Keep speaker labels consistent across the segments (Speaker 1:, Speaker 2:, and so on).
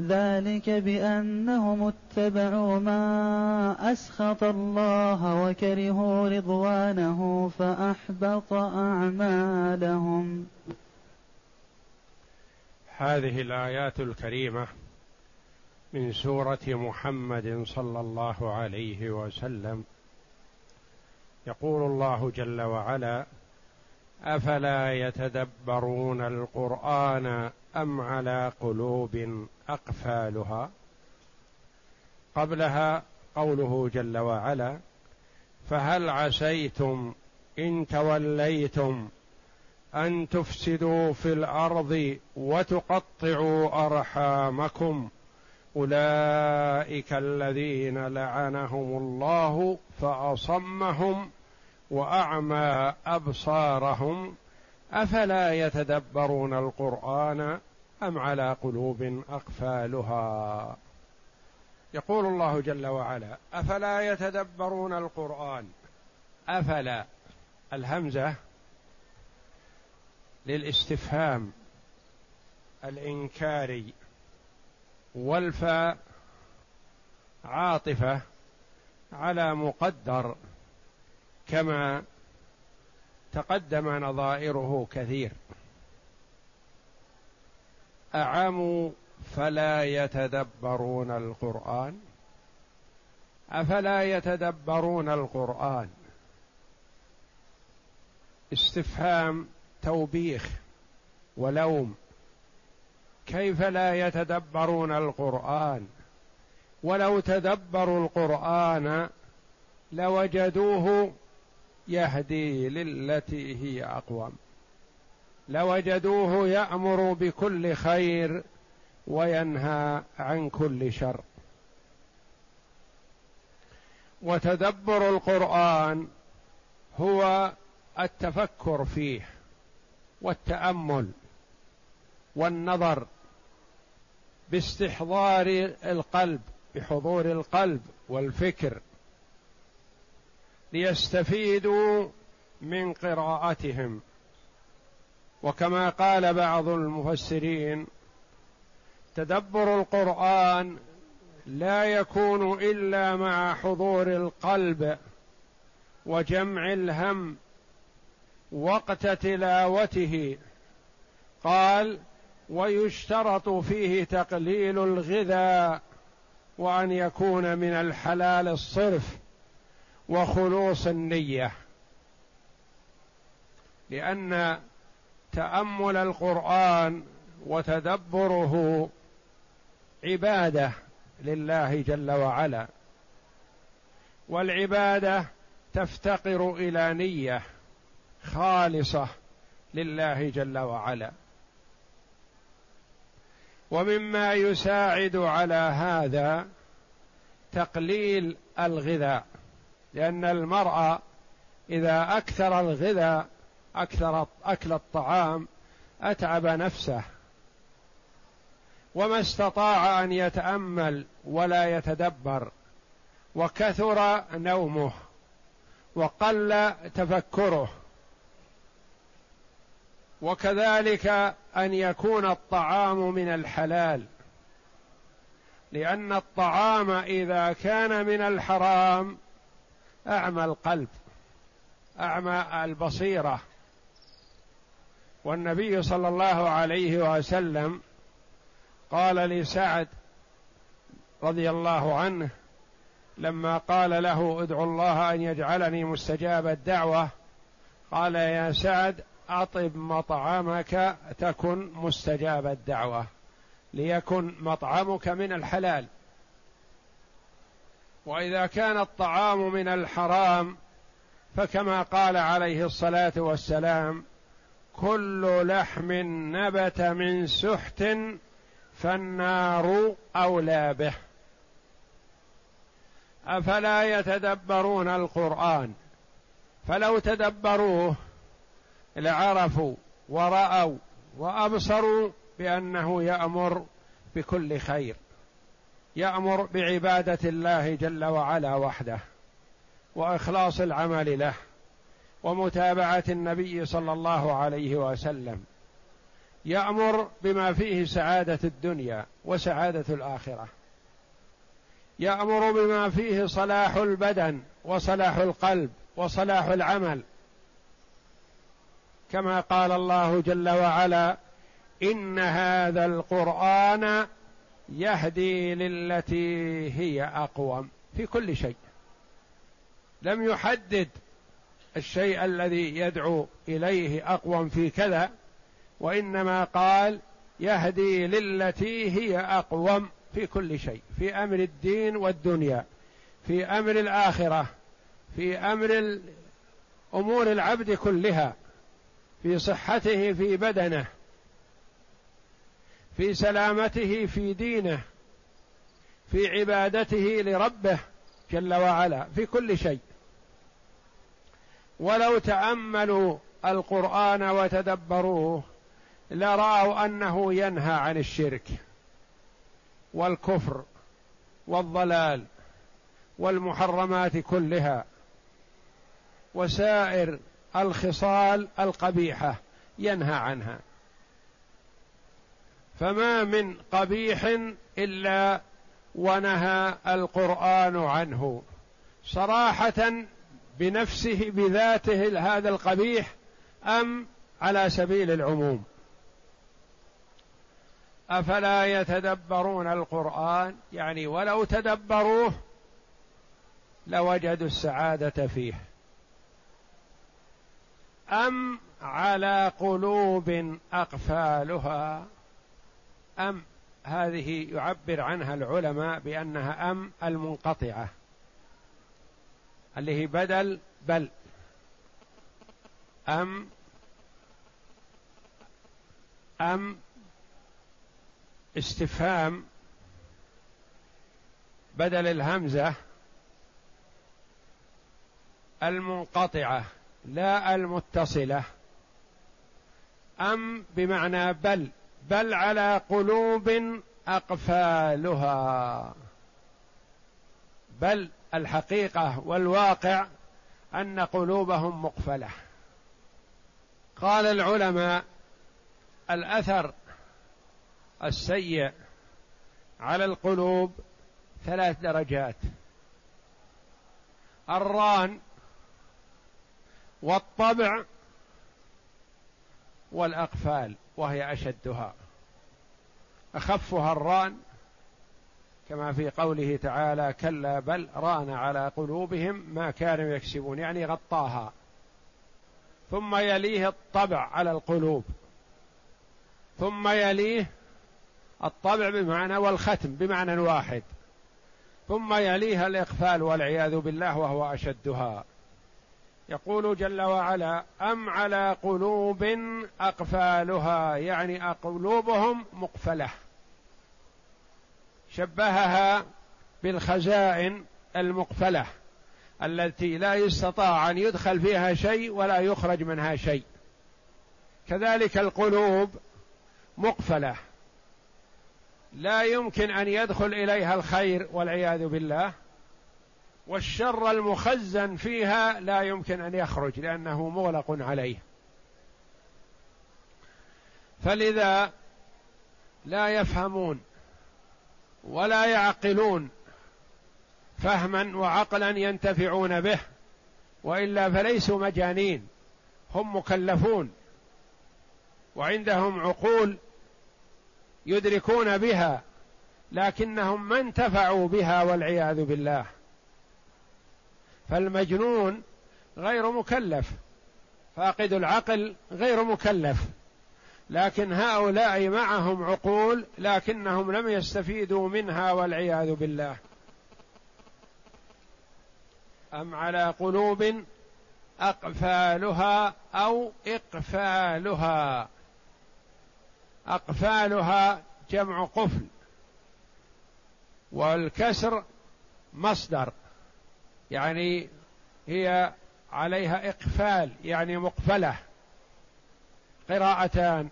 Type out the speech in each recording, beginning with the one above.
Speaker 1: ذلك بأنهم اتبعوا ما أسخط الله وكرهوا رضوانه فأحبط أعمالهم.
Speaker 2: هذه الآيات الكريمة من سورة محمد صلى الله عليه وسلم يقول الله جل وعلا: أفلا يتدبرون القرآن أم على قلوب أقفالها. قبلها قوله جل وعلا فهل عسيتم إن توليتم أن تفسدوا في الأرض وتقطعوا أرحامكم؟ أولئك الذين لعنهم الله فأصمهم وأعمى أبصارهم. أفلا يتدبرون القرآن؟ أم على قلوب أقفالها؟ يقول الله جل وعلا أفلا يتدبرون القرآن؟ أفلا. الهمزة للاستفهام الإنكاري والفاء عاطفة على مقدر كما تقدم نظائره كثير. أعموا فلا يتدبرون القرآن؟ أفلا يتدبرون القرآن؟ استفهام توبيخ ولوم. كيف لا يتدبرون القرآن؟ ولو تدبروا القرآن لوجدوه يهدي للتي هي أقوم. لوجدوه يأمر بكل خير وينهى عن كل شر. وتدبر القرآن هو التفكر فيه والتأمل والنظر باستحضار القلب بحضور القلب والفكر ليستفيدوا من قراءتهم. وكما قال بعض المفسرين تدبر القرآن لا يكون إلا مع حضور القلب وجمع الهم وقت تلاوته. قال ويشترط فيه تقليل الغذاء وأن يكون من الحلال الصرف وخلوص النية لأن تأمل القرآن وتدبره عبادة لله جل وعلا. والعبادة تفتقر إلى نية خالصة لله جل وعلا. ومما يساعد على هذا تقليل الغذاء لأن المرأة إذا أكثر الغذاء أكثر أكل الطعام أتعب نفسه. وما استطاع أن يتأمل ولا يتدبر وكثر نومه وقل تفكره. وكذلك أن يكون الطعام من الحلال لأن الطعام إذا كان من الحرام أعمى القلب أعمى البصيرة. والنبي صلى الله عليه وسلم قال لسعد رضي الله عنه لما قال له ادعو الله أن يجعلني مستجاب الدعوة قال يا سعد أطب مطعمك تكن مستجاب الدعوة ليكن مطعمك من الحلال. وإذا كان الطعام من الحرام فكما قال عليه الصلاة والسلام كل لحم نبت من سحت فالنار أولى به. أفلا يتدبرون القرآن؟ فلو تدبروه لعرفوا ورأوا وأبصروا بأنه يأمر بكل خير. يأمر بعبادة الله جل وعلا وحده وإخلاص العمل له. ومتابعة النبي صلى الله عليه وسلم. يأمر بما فيه سعادة الدنيا وسعادة الآخرة. يأمر بما فيه صلاح البدن وصلاح القلب وصلاح العمل. كما قال الله جل وعلا إن هذا القرآن يهدي للتي هي أقوم. في كل شيء. لم يحدد الشيء الذي يدعو إليه اقوم في كذا وإنما قال يهدي للتي هي اقوم في كل شيء في أمر الدين والدنيا في أمر الآخرة في أمر امور العبد كلها في صحته في بدنه في سلامته في دينه في عبادته لربه جل وعلا في كل شيء. ولو تأملوا القرآن وتدبروه لرأوا أنه ينهى عن الشرك والكفر والضلال والمحرمات كلها وسائر الخصال القبيحة ينهى عنها. فما من قبيح إلا ونهى القرآن عنه صراحة بنفسه بذاته هذا القبيح أم على سبيل العموم؟ أفلا يتدبرون القرآن؟ يعني ولو تدبروه لوجدوا السعادة فيه. أم على قلوب أقفالها؟ أم هذه يعبر عنها العلماء بأنها أم المنقطعة. اللي هي بدل بل. أم أم استفهام بدل الهمزة المنقطعة لا المتصلة. أم بمعنى بل بل على قلوب أقفالها. بل الحقيقة والواقع أن قلوبهم مقفلة. قال العلماء الأثر السيء على القلوب ثلاث درجات. الران والطبع والأقفال وهي أشدها. أخفها الران كما في قوله تعالى كلا بل ران على قلوبهم ما كانوا يكسبون يعني غطاها. ثم يليه الطبع على القلوب. ثم يليه الطبع بمعنى والختم بمعنى واحد. ثم يليها الاقفال والعياذ بالله وهو أشدها. يقول جل وعلا أم على قلوب أقفالها يعني قلوبهم مقفلة. شبهها بالخزائن المقفلة التي لا يستطاع أن يدخل فيها شيء ولا يخرج منها شيء. كذلك القلوب مقفلة. لا يمكن أن يدخل إليها الخير والعياذ بالله. والشر المخزن فيها لا يمكن أن يخرج لأنه مغلق عليه. فلذا لا يفهمون ولا يعقلون فهما وعقلا ينتفعون به وإلا فليسوا مجانين هم مكلفون وعندهم عقول يدركون بها لكنهم ما انتفعوا بها والعياذ بالله. فالمجنون غير مكلف فاقد العقل غير مكلف. لكن هؤلاء معهم عقول لكنهم لم يستفيدوا منها والعياذ بالله. أم على قلوب أقفالها أو إقفالها؟ أقفالها جمع قفل والكسر مصدر يعني هي عليها إقفال يعني مقفلة قراءتان.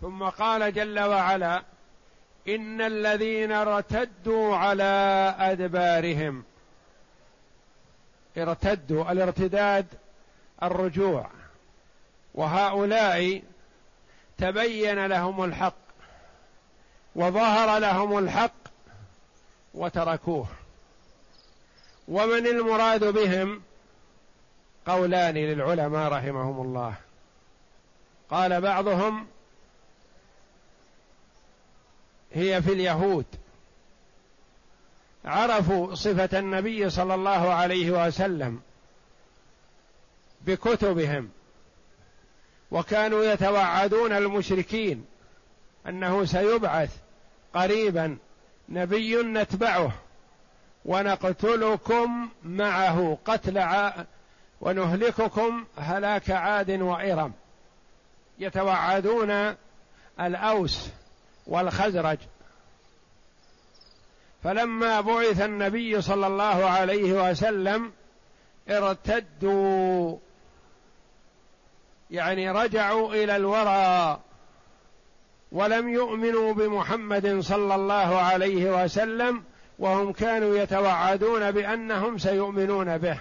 Speaker 2: ثم قال جل وعلا إن الذين ارتدوا على أدبارهم ارتدوا الارتداد الرجوع وهؤلاء تبين لهم الحق وظهر لهم الحق وتركوه. ومن المراد بهم قولان للعلماء رحمهم الله. قال بعضهم هي في اليهود. عرفوا صفة النبي صلى الله عليه وسلم بكتبهم وكانوا يتوعدون المشركين أنه سيبعث قريبا نبي نتبعه ونقتلكم معه قتل ع... ونهلككم هلاك عاد وإرم يتوعدون الأوس والخزرج. فلما بعث النبي صلى الله عليه وسلم ارتدوا يعني رجعوا إلى الورى ولم يؤمنوا بمحمد صلى الله عليه وسلم وهم كانوا يتوعدون بأنهم سيؤمنون به.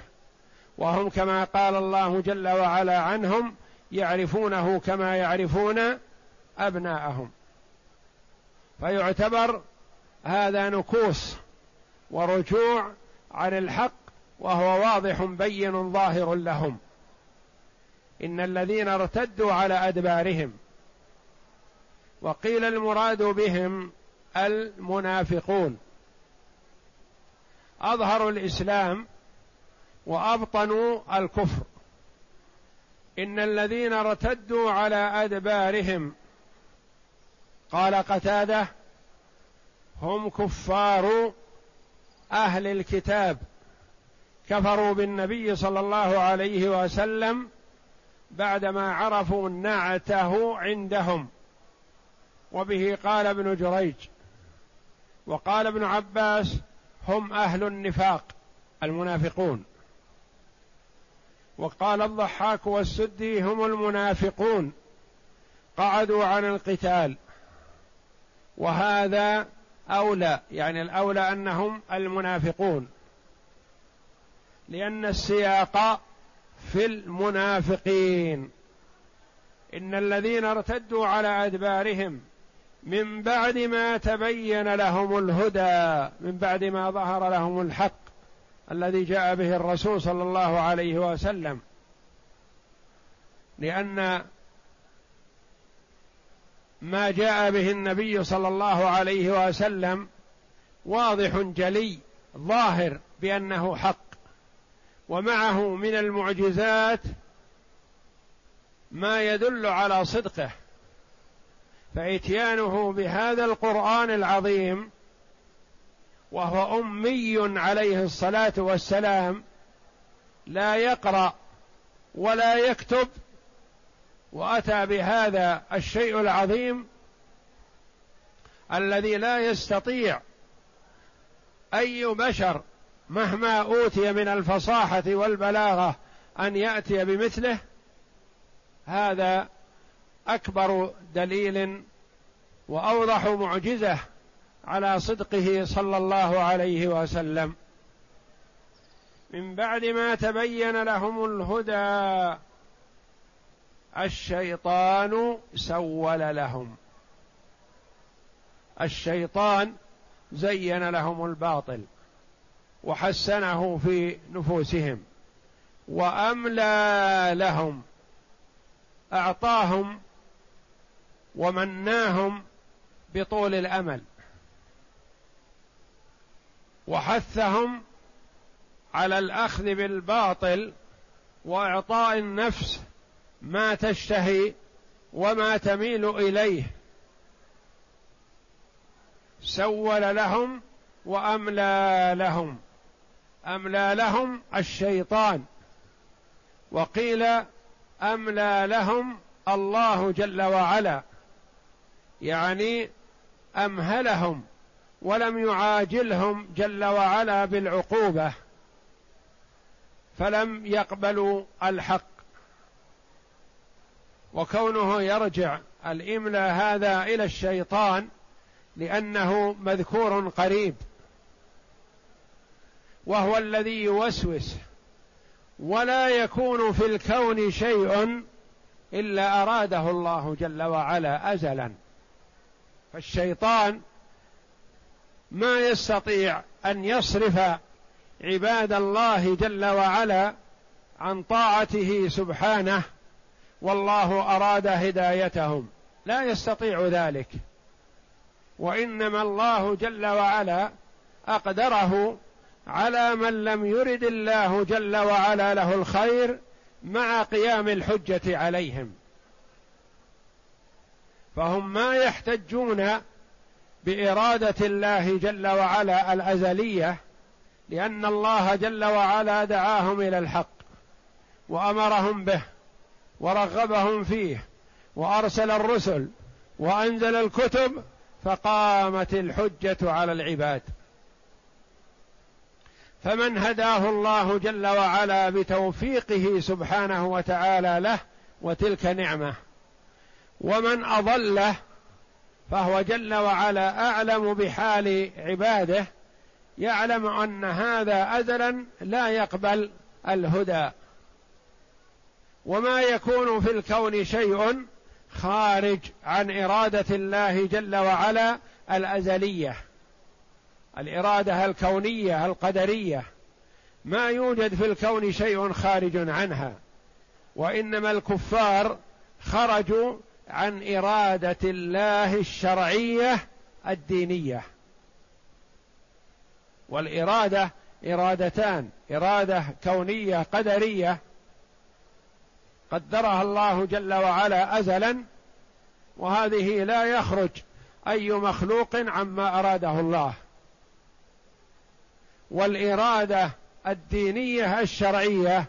Speaker 2: وهم كما قال الله جل وعلا عنهم يعرفونه كما يعرفون أبناءهم. فيعتبر هذا نكوص ورجوع عن الحق وهو واضح بين ظاهر لهم. إن الذين ارتدوا على أدبارهم وقيل المراد بهم المنافقون. أظهروا الإسلام وأبطنوا الكفر. إن الذين ارتدوا على أدبارهم قال قتادة هم كفار أهل الكتاب كفروا بالنبي صلى الله عليه وسلم بعدما عرفوا نعته عندهم. وبه قال ابن جريج وقال ابن عباس هم أهل النفاق المنافقون. وقال الضحاك والسدي هم المنافقون. قعدوا عن القتال. وهذا أولى يعني الأولى أنهم المنافقون. لأن السياق في المنافقين. إن الذين ارتدوا على أدبارهم من بعد ما تبين لهم الهدى من بعد ما ظهر لهم الحق الذي جاء به الرسول صلى الله عليه وسلم. لأن ما جاء به النبي صلى الله عليه وسلم واضح جلي ظاهر بأنه حق ومعه من المعجزات ما يدل على صدقه فإتيانه بهذا القرآن العظيم وهو أمي عليه الصلاة والسلام لا يقرأ ولا يكتب وأتى بهذا الشيء العظيم الذي لا يستطيع أي بشر مهما أوتي من الفصاحة والبلاغة أن يأتي بمثله هذا أكبر دليل وأوضح معجزة على صدقه صلى الله عليه وسلم. من بعد ما تبين لهم الهدى الشيطان سول لهم. الشيطان زين لهم الباطل وحسنه في نفوسهم وأملى لهم أعطاهم ومناهم بطول الأمل وحثهم على الأخذ بالباطل وإعطاء النفس ما تشتهي وما تميل إليه. سول لهم وأملى لهم. أملى لهم الشيطان. وقيل أملى لهم الله جل وعلا. يعني أمهلهم ولم يعاجلهم جل وعلا بالعقوبة. فلم يقبلوا الحق. وكونه يرجع الاملاء هذا إلى الشيطان لأنه مذكور قريب. وهو الذي يوسوس. ولا يكون في الكون شيء إلا أراده الله جل وعلا ازلا. فالشيطان ما يستطيع أن يصرف عباد الله جل وعلا عن طاعته سبحانه والله أراد هدايتهم. لا يستطيع ذلك. وإنما الله جل وعلا أقدره على من لم يرد الله جل وعلا له الخير مع قيام الحجة عليهم. فهم ما يحتجون بإرادة الله جل وعلا الأزلية لأن الله جل وعلا دعاهم إلى الحق وأمرهم به. ورغبهم فيه وأرسل الرسل وأنزل الكتب فقامت الحجة على العباد. فمن هداه الله جل وعلا بتوفيقه سبحانه وتعالى له وتلك نعمة. ومن أضله فهو جل وعلا أعلم بحال عباده يعلم أن هذا أزلا لا يقبل الهدى. وما يكون في الكون شيء خارج عن إرادة الله جل وعلا الأزلية. الإرادة الكونية القدرية. ما يوجد في الكون شيء خارج عنها. وإنما الكفار خرجوا عن إرادة الله الشرعية الدينية. والإرادة إرادتان. إرادة كونية قدرية. قدرها الله جل وعلا ازلا وهذه لا يخرج أي مخلوق عما أراده الله. والإرادة الدينية الشرعية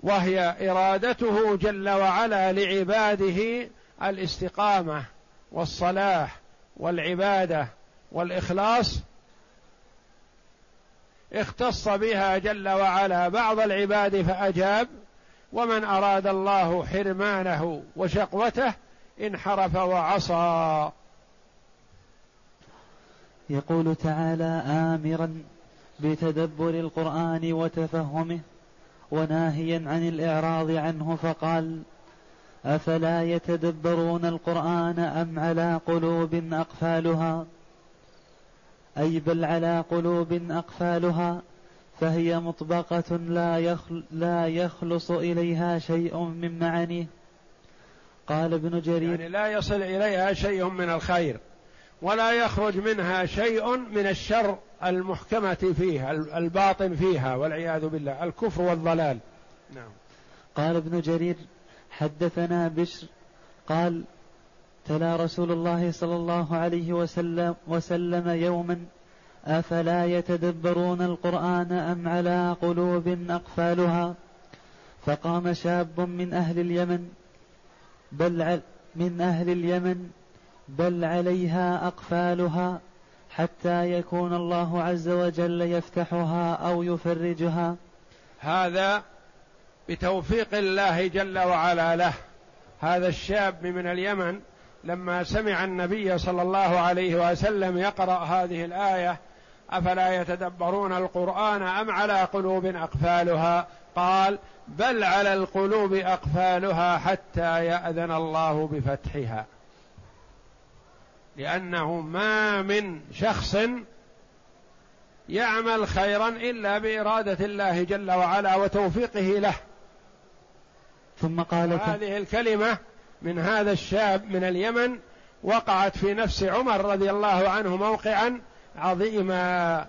Speaker 2: وهي إرادته جل وعلا لعباده الاستقامة والصلاح والعبادة والإخلاص. اختص بها جل وعلا بعض العباد فأجاب ومن أراد الله حرمانه وشقوته انحرف وعصى.
Speaker 1: يقول تعالى امرا بتدبر القرآن وتفهمه وناهيا عن الإعراض عنه فقال أفلا يتدبرون القرآن أم على قلوب أقفالها؟ أي بل على قلوب أقفالها؟ فهي مطبقة لا, يخل لا يخلص إليها شيء من معانيه. قال ابن جرير.
Speaker 2: يعني لا يصل إليها شيء من الخير ولا يخرج منها شيء من الشر المحكمة فيها الباطن فيها والعياذ بالله الكفر والضلال. نعم.
Speaker 1: قال ابن جرير حدثنا بشر قال تلا رسول الله صلى الله عليه وسلم وسلم يوما أفلا يتدبرون القرآن أم على قلوب أقفالها؟ فقام شاب من أهل اليمن بل من أهل اليمن بل عليها أقفالها حتى يكون الله عز وجل يفتحها أو يفرجها.
Speaker 2: هذا بتوفيق الله جل وعلا له. هذا الشاب من اليمن لما سمع النبي صلى الله عليه وسلم يقرأ هذه الآية أفلا يتدبرون القرآن أم على قلوب أقفالها؟ قال بل على القلوب أقفالها حتى يأذن الله بفتحها. لأنه ما من شخص يعمل خيرا إلا بإرادة الله جل وعلا وتوفيقه له.
Speaker 1: ثم قال
Speaker 2: هذه الكلمة من هذا الشاب من اليمن وقعت في نفس عمر رضي الله عنه موقعا عظيما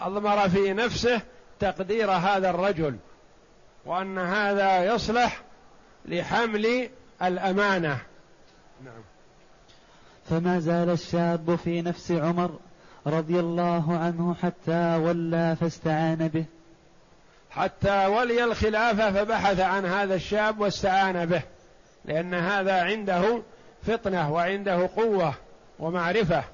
Speaker 2: أضمر في نفسه تقدير هذا الرجل وأن هذا يصلح لحمل الأمانة. نعم.
Speaker 1: فما زال الشاب في نفس عمر رضي الله عنه حتى ولى فاستعان به.
Speaker 2: حتى ولي الخلافة فبحث عن هذا الشاب واستعان به لأن هذا عنده فطنة وعنده قوة. ومعرفة.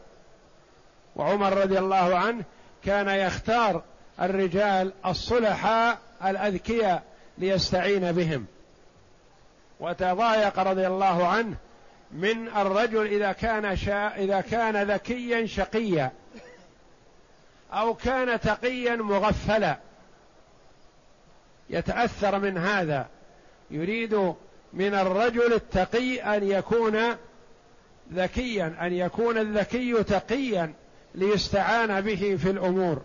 Speaker 2: وعمر رضي الله عنه كان يختار الرجال الصلحاء الأذكياء ليستعين بهم. وتضايق رضي الله عنه من الرجل إذا كان شا إذا كان ذكيا شقيا أو كان تقيا مغفلا. يتأثر من هذا. يريد من الرجل التقي أن يكون ذكيا أن يكون الذكي تقيا ليستعان به في الأمور.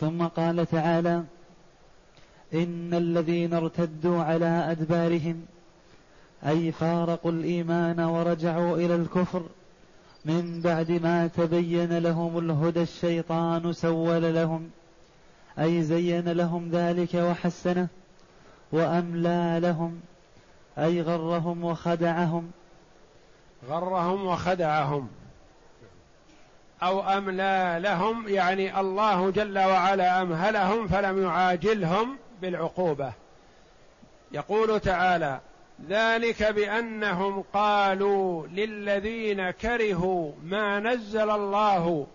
Speaker 1: ثم قال تعالى إن الذين ارتدوا على أدبارهم أي فارقوا الإيمان ورجعوا إلى الكفر من بعد ما تبين لهم الهدى الشيطان سول لهم أي زين لهم ذلك وحسنه وأملى لهم أي غرهم وخدعهم
Speaker 2: غرهم وخدعهم. أو أملى لهم يعني الله جل وعلا أمهلهم فلم يعاجلهم بالعقوبة. يقول تعالى ذلك بأنهم قالوا للذين كرهوا ما نزل الله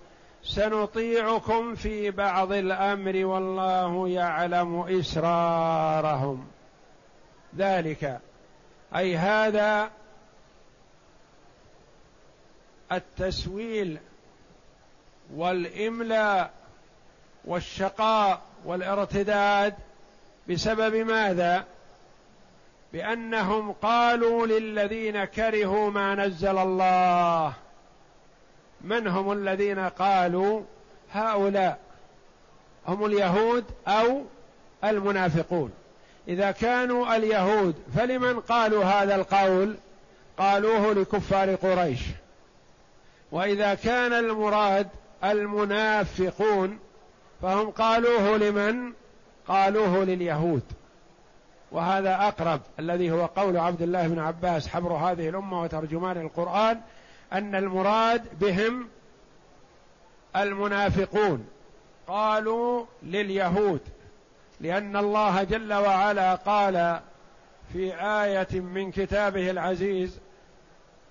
Speaker 2: سنطيعكم في بعض الأمر والله يعلم إسرارهم. ذلك أي هذا التسويل والاملاء والشقاء والارتداد بسبب ماذا؟ بأنهم قالوا للذين كرهوا ما نزل الله. من هم الذين قالوا؟ هؤلاء. هم اليهود أو المنافقون. إذا كانوا اليهود فلمن قالوا هذا القول؟ قالوه لكفار قريش. وإذا كان المراد المنافقون فهم قالوه لمن؟ قالوه لليهود. وهذا أقرب الذي هو قول عبد الله بن عباس حبر هذه الأمة وترجمان القرآن أن المراد بهم المنافقون. قالوا لليهود لأن الله جل وعلا قال في آية من كتابه العزيز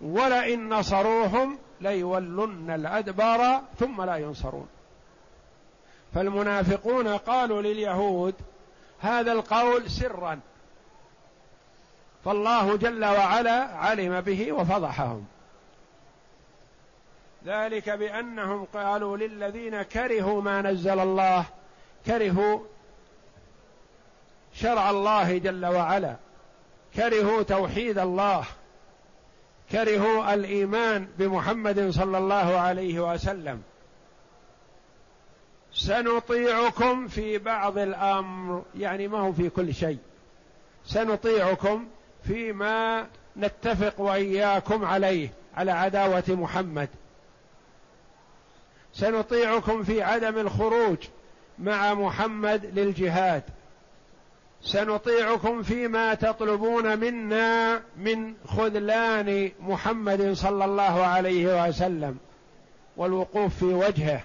Speaker 2: ولئن نصروهم ليولن الأدبار ثم لا ينصرون. فالمنافقون قالوا لليهود هذا القول سرا. فالله جل وعلا علم به وفضحهم. ذلك بأنهم قالوا للذين كرهوا ما نزل الله كرهوا شرع الله جل وعلا كرهوا توحيد الله. كرهوا الإيمان بمحمد صلى الله عليه وسلم. سنطيعكم في بعض الأمر يعني ما هو في كل شيء. سنطيعكم فيما نتفق وإياكم عليه على عداوة محمد. سنطيعكم في عدم الخروج مع محمد للجهاد. سنطيعكم فيما تطلبون منا من خذلان محمد صلى الله عليه وسلم والوقوف في وجهه.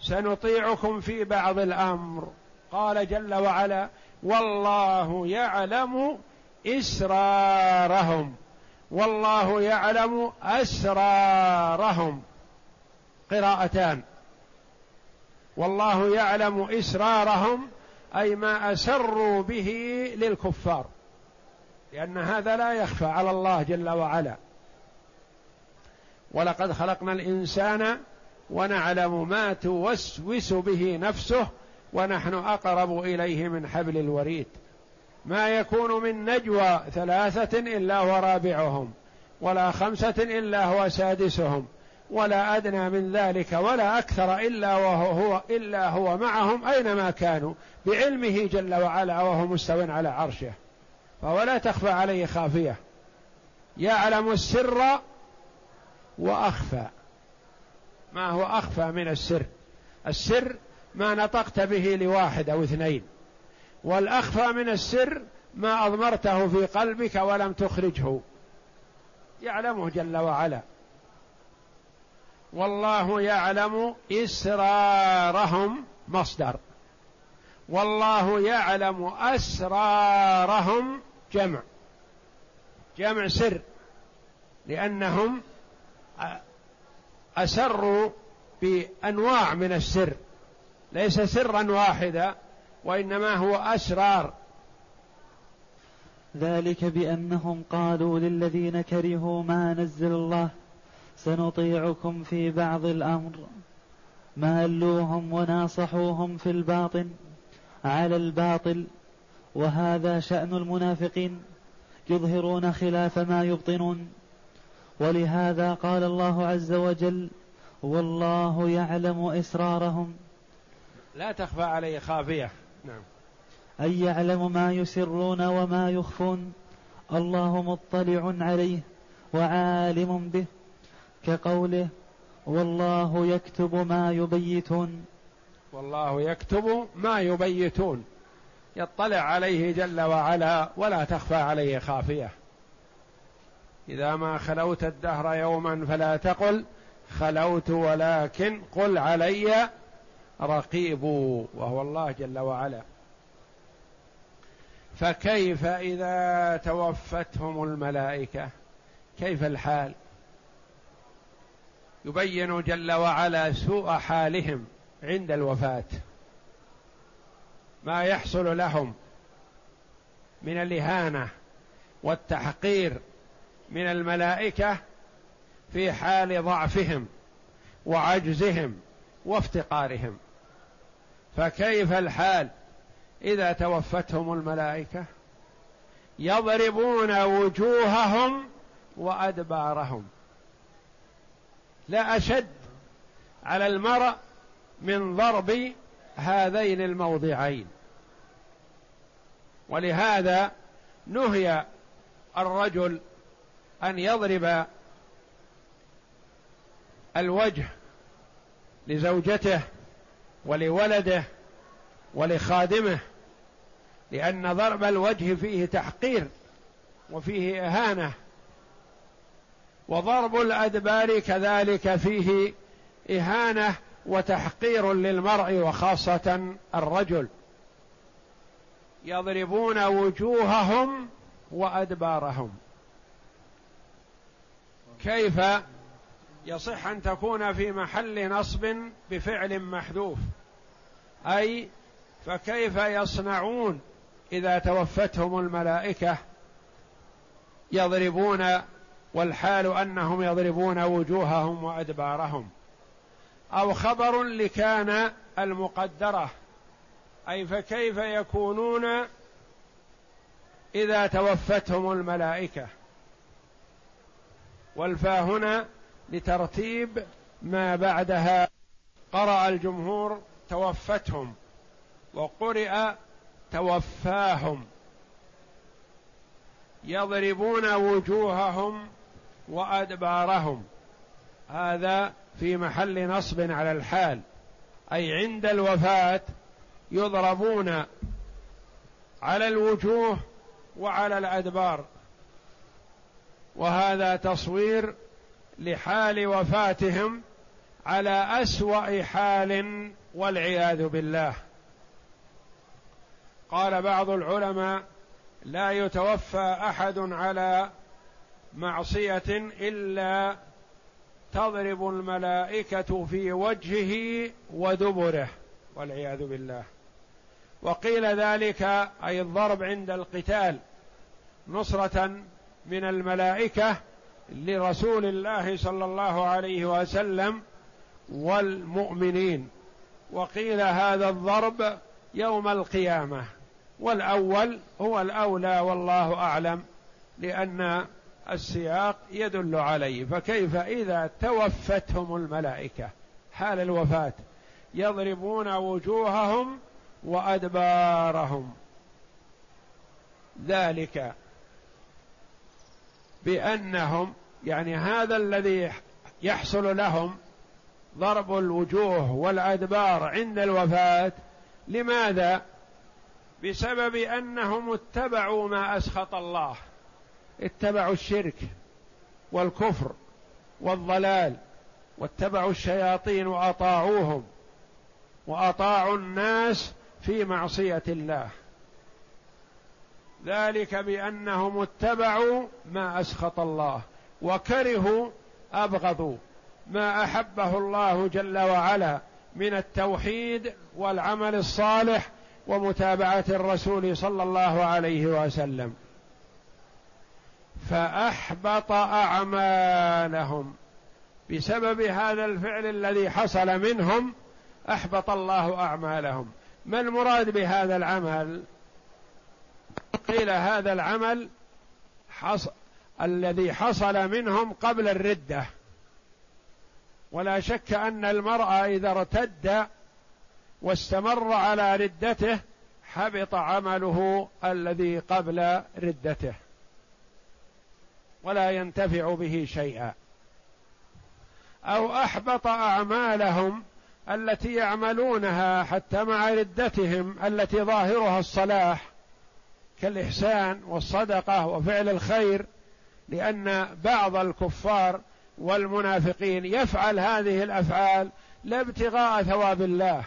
Speaker 2: سنطيعكم في بعض الأمر. قال جل وعلا والله يعلم إسرارهم. والله يعلم أسرارهم. قراءتان. والله يعلم إسرارهم أي ما أسروا به للكفار. لأن هذا لا يخفى على الله جل وعلا. ولقد خلقنا الإنسان ونعلم ما توسوس به نفسه ونحن أقرب إليه من حبل الوريد. ما يكون من نجوى ثلاثة إلا هو رابعهم ولا خمسة إلا هو سادسهم ولا أدنى من ذلك ولا أكثر إلا وهو هو إلا هو معهم أينما كانوا بعلمه جل وعلا وهو مستو على عرشه. فهو لا تخفى عليه خافية. يعلم السر وأخفى. ما هو أخفى من السر؟ السر ما نطقت به لواحد أو اثنين. والأخفى من السر ما أضمرته في قلبك ولم تخرجه. يعلمه جل وعلا. والله يعلم إسرارهم مصدر. والله يعلم أسرارهم جمع. جمع سر. لأنهم أسروا بأنواع من السر. ليس سرا واحدا وإنما هو أسرار.
Speaker 1: ذلك بأنهم قالوا للذين كرهوا ما نزل الله سنطيعكم في بعض الأمر. مالوهم وناصحوهم في الباطن على الباطل وهذا شأن المنافقين يظهرون خلاف ما يبطنون. ولهذا قال الله عز وجل والله يعلم إسرارهم.
Speaker 2: لا تخفى عليه خافية. نعم.
Speaker 1: أي يعلم ما يسرون وما يخفون. الله مطلع عليه وعالم به. كقوله والله يكتب ما يبيتون.
Speaker 2: والله يكتب ما يبيتون. يطلع عليه جل وعلا ولا تخفى عليه خافية. إذا ما خلوت الدهر يوما فلا تقل خلوت ولكن قل علي رقيب وهو الله جل وعلا. فكيف إذا توفتهم الملائكة؟ كيف الحال؟ يبين جل وعلا سوء حالهم عند الوفاة. ما يحصل لهم من الإهانة والتحقير من الملائكة في حال ضعفهم وعجزهم وافتقارهم. فكيف الحال إذا توفتهم الملائكة؟ يضربون وجوههم وأدبارهم. لا أشد على المرء من ضرب هذين الموضعين. ولهذا نهي الرجل أن يضرب الوجه لزوجته ولولده ولخادمه لأن ضرب الوجه فيه تحقير وفيه إهانة. وضرب الأدبار كذلك فيه إهانة وتحقير للمرء وخاصة الرجل. يضربون وجوههم وأدبارهم. كيف يصح أن تكون في محل نصب بفعل محذوف؟ أي فكيف يصنعون إذا توفتهم الملائكة يضربون والحال أنهم يضربون وجوههم وأدبارهم. أو خبر لكان المقدرة. أي فكيف يكونون إذا توفتهم الملائكة؟ والفا هنا لترتيب ما بعدها. قرأ الجمهور توفتهم وقرئ توفاهم. يضربون وجوههم وأدبارهم. هذا في محل نصب على الحال. أي عند الوفاة يضربون على الوجوه وعلى الأدبار. وهذا تصوير لحال وفاتهم على أسوأ حال والعياذ بالله. قال بعض العلماء لا يتوفى أحد على معصية إلا تضرب الملائكة في وجهه ودبره والعياذ بالله. وقيل ذلك أي الضرب عند القتال نصرة من الملائكة لرسول الله صلى الله عليه وسلم والمؤمنين. وقيل هذا الضرب يوم القيامة والأول هو الأولى والله أعلم لأن السياق يدل عليه. فكيف إذا توفتهم الملائكة حال الوفاة يضربون وجوههم وأدبارهم؟ ذلك بأنهم يعني هذا الذي يحصل لهم ضرب الوجوه والأدبار عند الوفاة. لماذا؟ بسبب أنهم اتبعوا ما أسخط الله. اتبعوا الشرك والكفر والضلال واتبعوا الشياطين وأطاعوهم وأطاعوا الناس في معصية الله. ذلك بأنهم اتبعوا ما أسخط الله وكرهوا ابغضوا ما أحبه الله جل وعلا من التوحيد والعمل الصالح ومتابعة الرسول صلى الله عليه وسلم. فأحبط أعمالهم. بسبب هذا الفعل الذي حصل منهم أحبط الله أعمالهم. ما المراد بهذا العمل؟ قيل هذا العمل حص... الذي حصل منهم قبل الردة. ولا شك أن المرء إذا ارتد واستمر على ردته حبط عمله الذي قبل ردته. ولا ينتفع به شيئا. أو أحبط أعمالهم التي يعملونها حتى مع ردتهم التي ظاهرها الصلاح كالإحسان والصدقة وفعل الخير لأن بعض الكفار والمنافقين يفعل هذه الأفعال لا ابتغاء ثواب الله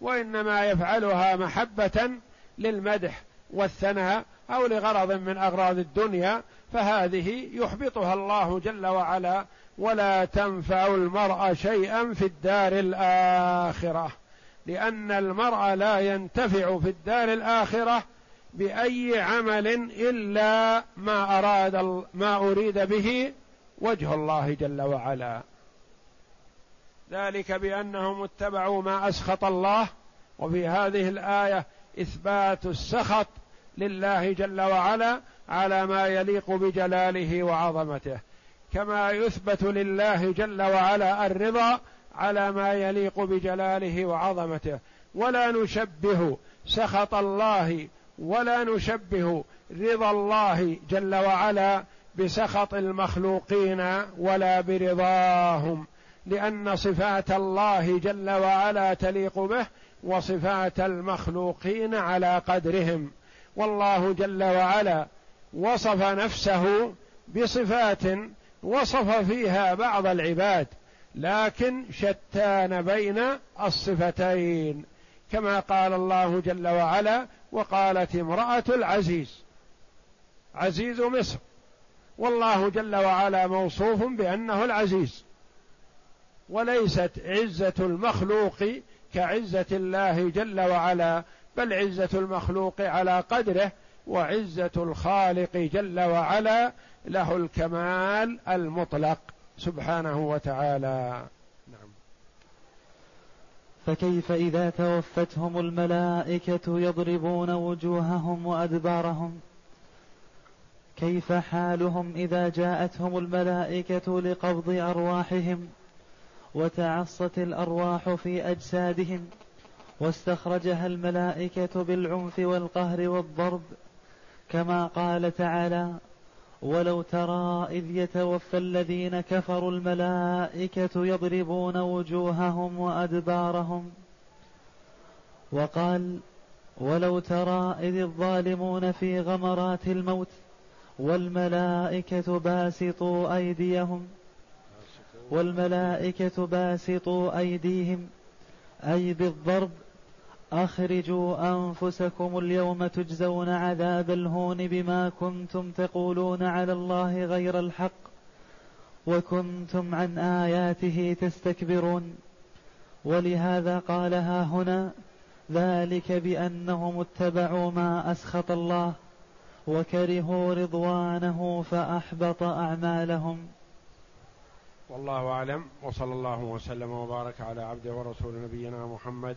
Speaker 2: وإنما يفعلها محبة للمدح والثناء أو لغرض من أغراض الدنيا فهذه يحبطها الله جل وعلا ولا تنفع المرء شيئا في الدار الآخرة. لأن المرء لا ينتفع في الدار الآخرة بأي عمل إلا ما أراد ما أريد به وجه الله جل وعلا. ذلك بأنهم اتبعوا ما أسخط الله وفي هذه الآية إثبات السخط لله جل وعلا على ما يليق بجلاله وعظمته كما يثبت لله جل وعلا الرضا على ما يليق بجلاله وعظمته. ولا نشبه سخط الله ولا نشبه رضا الله جل وعلا بسخط المخلوقين ولا برضاهم لأن صفات الله جل وعلا تليق به وصفات المخلوقين على قدرهم. والله جل وعلا وصف نفسه بصفات وصف فيها بعض العباد لكن شتان بين الصفتين كما قال الله جل وعلا وقالت امرأة العزيز عزيز مصر. والله جل وعلا موصوف بأنه العزيز. وليست عزة المخلوق كعزة الله جل وعلا بل عزة المخلوق على قدره وعزة الخالق جل وعلا له الكمال المطلق سبحانه وتعالى. نعم.
Speaker 1: فكيف إذا توفتهم الملائكة يضربون وجوههم وأدبارهم؟ كيف حالهم إذا جاءتهم الملائكة لقبض أرواحهم وتعصت الأرواح في أجسادهم واستخرجها الملائكة بالعنف والقهر والضرب؟ كما قال تعالى ولو ترى إذ يتوفى الذين كفروا الملائكة يضربون وجوههم وأدبارهم وقال ولو ترى إذ الظالمون في غمرات الموت والملائكة باسطوا أيديهم والملائكة باسطوا أيديهم أي بالضرب أخرجوا أنفسكم اليوم تجزون عذاب الهون بما كنتم تقولون على الله غير الحق وكنتم عن آياته تستكبرون ولهذا قالها هنا ذلك بأنهم اتبعوا ما أسخط الله وكرهوا رضوانه فأحبط أعمالهم
Speaker 2: والله أعلم وصلى الله وسلم وبارك على عبده ورسول نبينا محمد